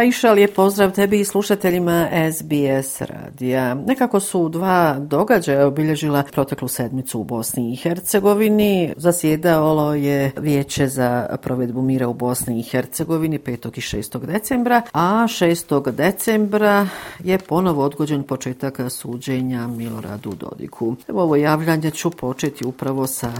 Pa Aisha, lijep pozdrav tebi i slušateljima SBS radija. Nekako su dva događaja obilježila proteklu sedmicu u Bosni i Hercegovini. Zasjedalo je vijeće za provedbu mira u Bosni i Hercegovini 5. i 6. decembra, a 6. decembra je ponovo odgođen početak suđenja Miloradu Dodiku. Evo ovo javljanje ću početi upravo sa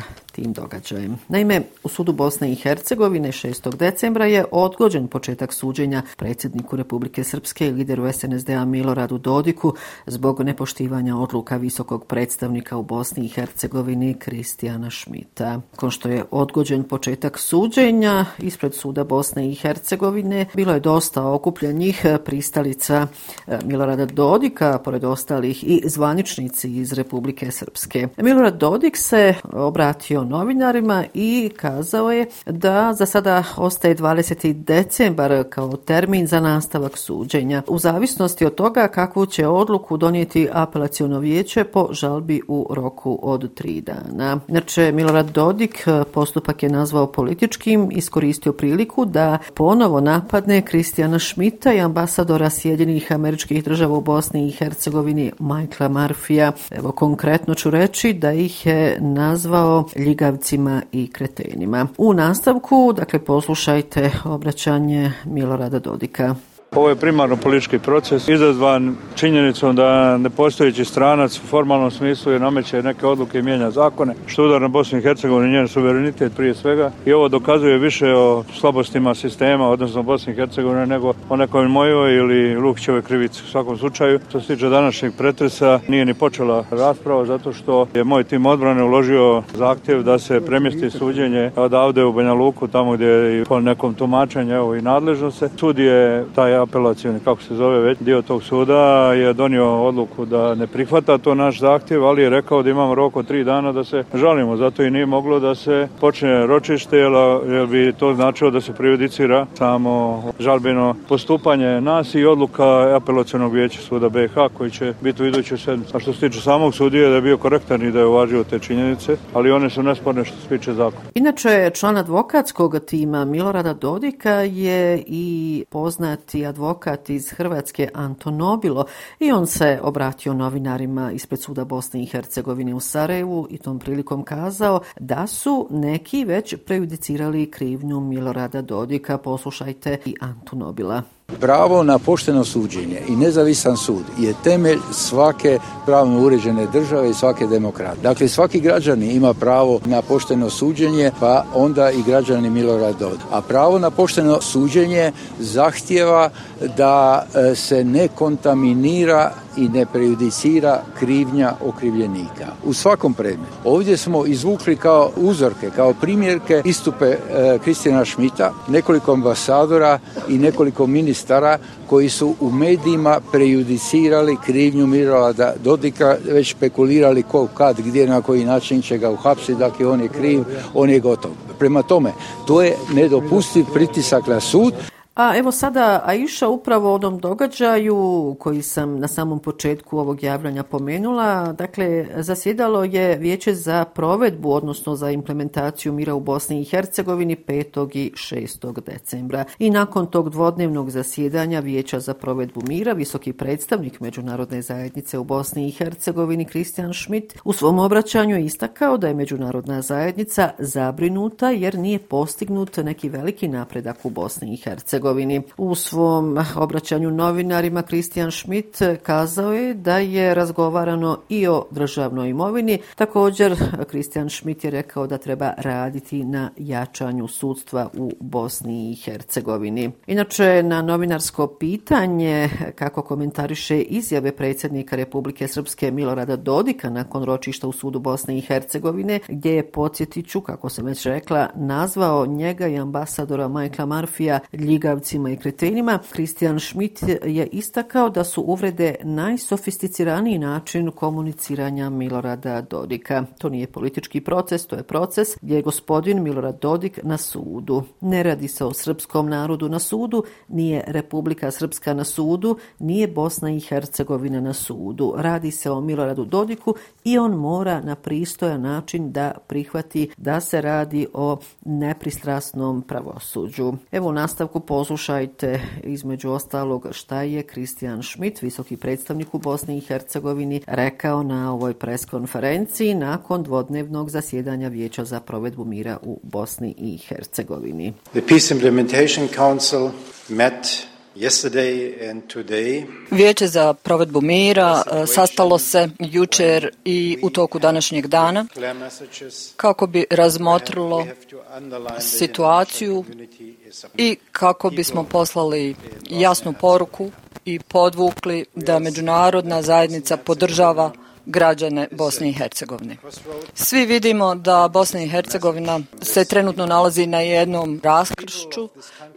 tim događajem. Naime, u sudu Bosne i Hercegovine 6. decembra je odgođen početak suđenja predsjedniku Republike Srpske i lideru SNSD-a Miloradu Dodiku zbog nepoštivanja odluka visokog predstavnika u Bosni i Hercegovini Kristijana Šmita. Kon što je odgođen početak suđenja ispred suda Bosne i Hercegovine, bilo je dosta okupljenih pristalica e, Milorada Dodika, pored ostalih i zvaničnici iz Republike Srpske. Milorad Dodik se obratio novinarima i kazao je da za sada ostaje 20. decembar kao termin za nastavak suđenja. U zavisnosti od toga kakvu će odluku donijeti apelacijono vijeće po žalbi u roku od tri dana. Znači, Milorad Dodik postupak je nazvao političkim, iskoristio priliku da ponovo napadne Kristijana Šmita i ambasadora Sjedinih američkih država u Bosni i Hercegovini Michaela Marfija. Evo konkretno ću reći da ih je nazvao ljigavcima i kretenima. U nastavku, dakle, poslušajte obraćanje Milorada Dodika. Ovo je primarno politički proces izazvan činjenicom da nepostojeći stranac u formalnom smislu je nameće neke odluke i mijenja zakone, što udar na Bosnu i Hercegovini i njen suverenitet prije svega. I ovo dokazuje više o slabostima sistema, odnosno Bosni i Hercegovine, nego o nekoj mojoj ili Lukićevoj krivici. U svakom slučaju, što se tiče današnjeg pretresa, nije ni počela rasprava, zato što je moj tim odbrane uložio zahtjev da se premjesti suđenje odavde u Banja Luku, tamo gdje je po nekom tumačenju evo, i nadležno se. Sud je taj apelacijani, kako se zove već, dio tog suda je donio odluku da ne prihvata to naš zahtjev, ali je rekao da imamo rok od tri dana da se žalimo. Zato i nije moglo da se počne ročište, jer bi to značilo da se prejudicira samo žalbeno postupanje nas i odluka apelacijanog vijeća suda BiH koji će biti u idućoj sedmici. A što se tiče samog sudije da je bio korektan i da je uvažio te činjenice, ali one su nesporne što se tiče zakona. Inače, član advokatskog tima Milorada Dodika je i poznati advokat iz Hrvatske Anton Nobilo i on se obratio novinarima ispred suda Bosne i Hercegovine u Sarajevu i tom prilikom kazao da su neki već prejudicirali krivnju Milorada Dodika. Poslušajte i Anton Nobila. Pravo na pošteno suđenje i nezavisan sud je temelj svake pravno uređene države i svake demokrate. Dakle, svaki građani ima pravo na pošteno suđenje, pa onda i građani Milorad Dodd. A pravo na pošteno suđenje zahtjeva da e, se ne kontaminira i ne prejudicira krivnja okrivljenika. U svakom predmetu. Ovdje smo izvukli kao uzorke, kao primjerke istupe e, Kristijana Šmita, nekoliko ambasadora i nekoliko ministara koji su u medijima prejudicirali krivnju Mirolada Dodika, već spekulirali ko, kad, gdje, na koji način će ga uhapsiti, dakle on je kriv, on je gotov. Prema tome, to je nedopustiv pritisak na sud. A evo sada Aisha upravo o onom događaju koji sam na samom početku ovog javljanja pomenula. Dakle, zasjedalo je vijeće za provedbu, odnosno za implementaciju mira u Bosni i Hercegovini 5. i 6. decembra. I nakon tog dvodnevnog zasjedanja vijeća za provedbu mira, visoki predstavnik Međunarodne zajednice u Bosni i Hercegovini Kristijan Schmidt u svom obraćanju je istakao da je Međunarodna zajednica zabrinuta jer nije postignut neki veliki napredak u Bosni i Hercegovini. Hercegovini. U svom obraćanju novinarima Kristijan Schmidt kazao je da je razgovarano i o državnoj imovini. Također, Kristijan Schmidt je rekao da treba raditi na jačanju sudstva u Bosni i Hercegovini. Inače, na novinarsko pitanje kako komentariše izjave predsjednika Republike Srpske Milorada Dodika nakon ročišta u sudu Bosne i Hercegovine, gdje je podsjetiću, kako sam već rekla, nazvao njega i ambasadora Majkla Marfija Ljiga begavcima i kretenima, Kristijan Schmidt je istakao da su uvrede najsofisticiraniji način komuniciranja Milorada Dodika. To nije politički proces, to je proces gdje je gospodin Milorad Dodik na sudu. Ne radi se o srpskom narodu na sudu, nije Republika Srpska na sudu, nije Bosna i Hercegovina na sudu. Radi se o Miloradu Dodiku i on mora na pristojan način da prihvati da se radi o nepristrasnom pravosuđu. Evo u nastavku poslušajte između ostalog šta je Kristijan Schmidt, visoki predstavnik u Bosni i Hercegovini, rekao na ovoj preskonferenciji nakon dvodnevnog zasjedanja Vijeća za provedbu mira u Bosni i Hercegovini. The Peace Implementation Council met Vijeće za provedbu mira e, sastalo se jučer i u toku današnjeg dana kako bi razmotrilo situaciju i kako bismo poslali jasnu poruku i podvukli da međunarodna zajednica podržava građane Bosne i Hercegovine. Svi vidimo da Bosna i Hercegovina se trenutno nalazi na jednom raskršću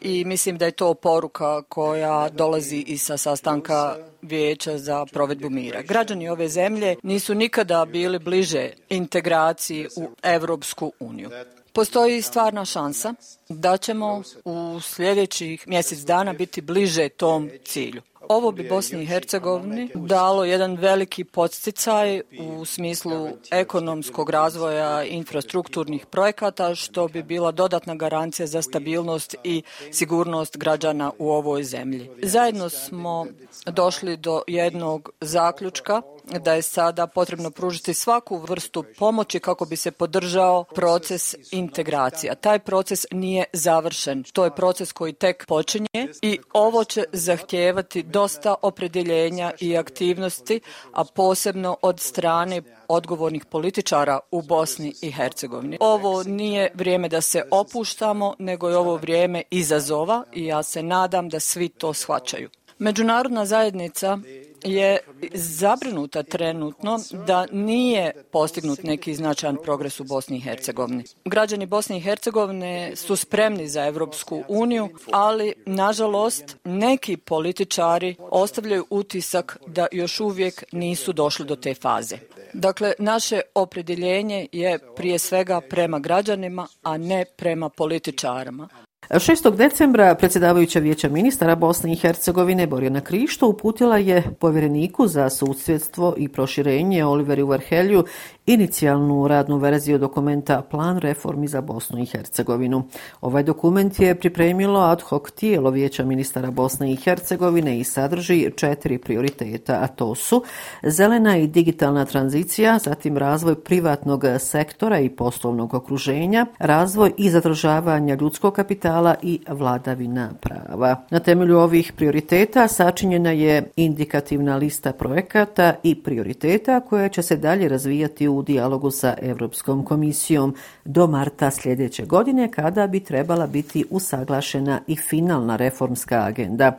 i mislim da je to poruka koja dolazi i sa sastanka Vijeća za provedbu mira. Građani ove zemlje nisu nikada bili bliže integraciji u Evropsku uniju. Postoji stvarna šansa da ćemo u sljedećih mjesec dana biti bliže tom cilju. Ovo bi Bosni i Hercegovini dalo jedan veliki podsticaj u smislu ekonomskog razvoja infrastrukturnih projekata, što bi bila dodatna garancija za stabilnost i sigurnost građana u ovoj zemlji. Zajedno smo došli do jednog zaključka da je sada potrebno pružiti svaku vrstu pomoći kako bi se podržao proces integracija. Taj proces nije završen. To je proces koji tek počinje i ovo će zahtijevati dosta opredeljenja i aktivnosti, a posebno od strane odgovornih političara u Bosni i Hercegovini. Ovo nije vrijeme da se opuštamo, nego je ovo vrijeme izazova i ja se nadam da svi to shvaćaju. Međunarodna zajednica je zabrinuta trenutno da nije postignut neki značajan progres u Bosni i Hercegovini. Građani Bosne i Hercegovine su spremni za Evropsku uniju, ali nažalost neki političari ostavljaju utisak da još uvijek nisu došli do te faze. Dakle, naše opredjeljenje je prije svega prema građanima, a ne prema političarima. 6. decembra predsjedavajuća vijeća ministara Bosne i Hercegovine Borjana Krišto uputila je povjereniku za sudsvjetstvo i proširenje Oliveri Varhelju inicijalnu radnu verziju dokumenta Plan reformi za Bosnu i Hercegovinu. Ovaj dokument je pripremilo ad hoc tijelo vijeća ministara Bosne i Hercegovine i sadrži četiri prioriteta, a to su zelena i digitalna tranzicija, zatim razvoj privatnog sektora i poslovnog okruženja, razvoj i zadržavanja ljudskog kapitala i vladavina prava. Na temelju ovih prioriteta sačinjena je indikativna lista projekata i prioriteta koja će se dalje razvijati u dijalogu sa Europskom komisijom do marta sljedeće godine kada bi trebala biti usaglašena i finalna reformska agenda.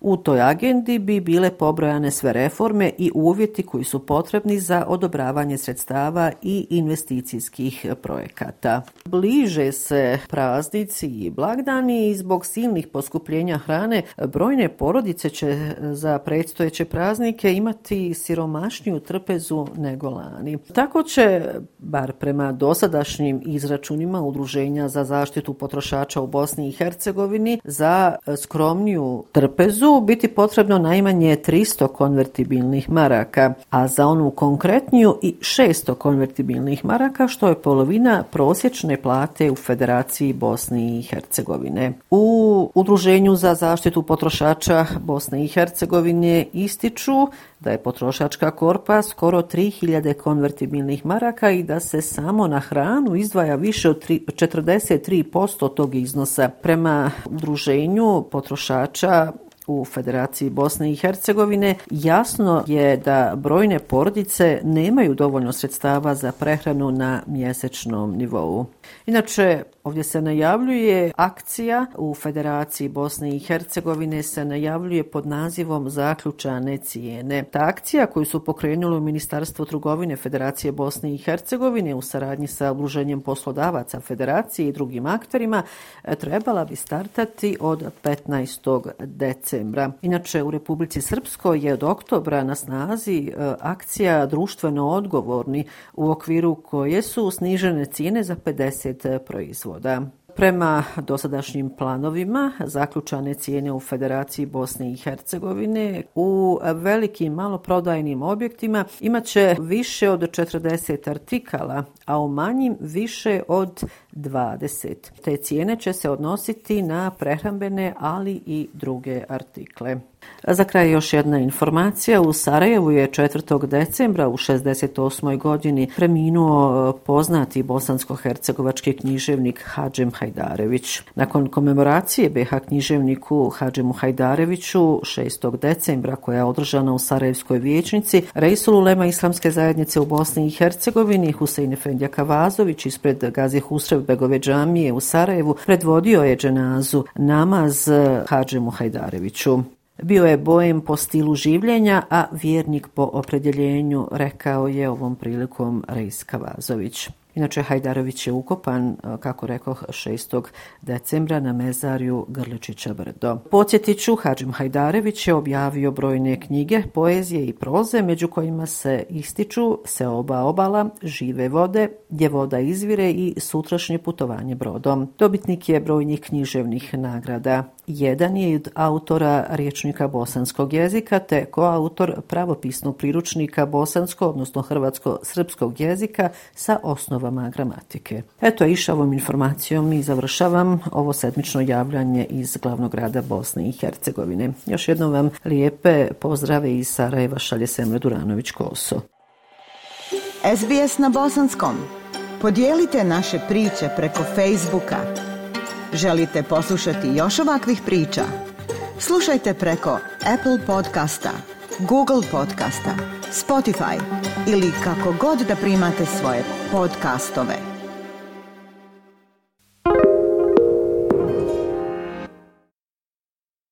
U toj agendi bi bile pobrojane sve reforme i uvjeti koji su potrebni za odobravanje sredstava i investicijskih projekata. Bliže se praznici i blagdani i zbog silnih poskupljenja hrane brojne porodice će e, za predstojeće praznike imati siromašniju trpezu nego lani. Tako će, bar prema dosadašnjim izračunima Udruženja za zaštitu potrošača u Bosni i Hercegovini, za e, skromniju trpezu biti potrebno najmanje 300 konvertibilnih maraka, a za onu konkretniju i 600 konvertibilnih maraka, što je polovina prosječne plate u Federaciji Bosne i Hercegovine. U Udruženju za zaštitu potrošača Bosne i Hercegovine ističu da je potrošačka korpa skoro 3000 konvertibilnih maraka i da se samo na hranu izdvaja više od 43% tog iznosa. Prema udruženju potrošača u Federaciji Bosne i Hercegovine jasno je da brojne porodice nemaju dovoljno sredstava za prehranu na mjesečnom nivou. Inače, Ovdje se najavljuje akcija u Federaciji Bosne i Hercegovine se najavljuje pod nazivom Zaključane cijene. Ta akcija koju su pokrenulo Ministarstvo trgovine Federacije Bosne i Hercegovine u saradnji sa Udruženjem poslodavaca Federacije i drugim akterima e, trebala bi startati od 15. decembra. Inače, u Republici Srpskoj je od oktobra na snazi e, akcija društveno odgovorni u okviru koje su snižene cijene za 50 proizvoda. Prema dosadašnjim planovima, zaključane cijene u Federaciji Bosne i Hercegovine u velikim maloprodajnim objektima imaće više od 40 artikala, a u manjim više od 20. Te cijene će se odnositi na prehrambene, ali i druge artikle. Za kraj još jedna informacija. U Sarajevu je 4. decembra u 68. godini preminuo e, poznati bosansko-hercegovački književnik Hadžem Hajdarević. Nakon komemoracije BH književniku Hadžemu Hajdareviću 6. decembra koja je održana u Sarajevskoj vijećnici, Rejsul Ulema Islamske zajednice u Bosni i Hercegovini Husein Efendija Kavazović ispred Gazi Husrev Begove džamije u Sarajevu predvodio je dženazu namaz Hadžemu Hajdareviću. Bio je bojem po stilu življenja, a vjernik po opredjeljenju, rekao je ovom prilikom Rejska Vazović. Inače, Hajdarović je ukopan, e, kako rekao, 6. decembra na mezarju Grličića Brdo. Podsjetiću, Hadžim Hajdarević je objavio brojne knjige, poezije i proze, među kojima se ističu se oba obala, žive vode, gdje voda izvire i sutrašnje putovanje brodom. Dobitnik je brojnih književnih nagrada. Jedan je od autora riječnika bosanskog jezika te koautor pravopisnog priručnika bosansko, odnosno hrvatsko-srpskog jezika sa osnovama gramatike. Eto, iša ovom informacijom i završavam ovo sedmično javljanje iz glavnog grada Bosne i Hercegovine. Još jednom vam lijepe pozdrave iz Sarajeva šalje Semre Duranović-Koso. SBS na bosanskom. Podijelite naše priče preko Facebooka. Želite poslušati još ovakvih priča? Slušajte preko Apple podcasta, Google podcasta, Spotify ili kako god da primate svoje podcastove.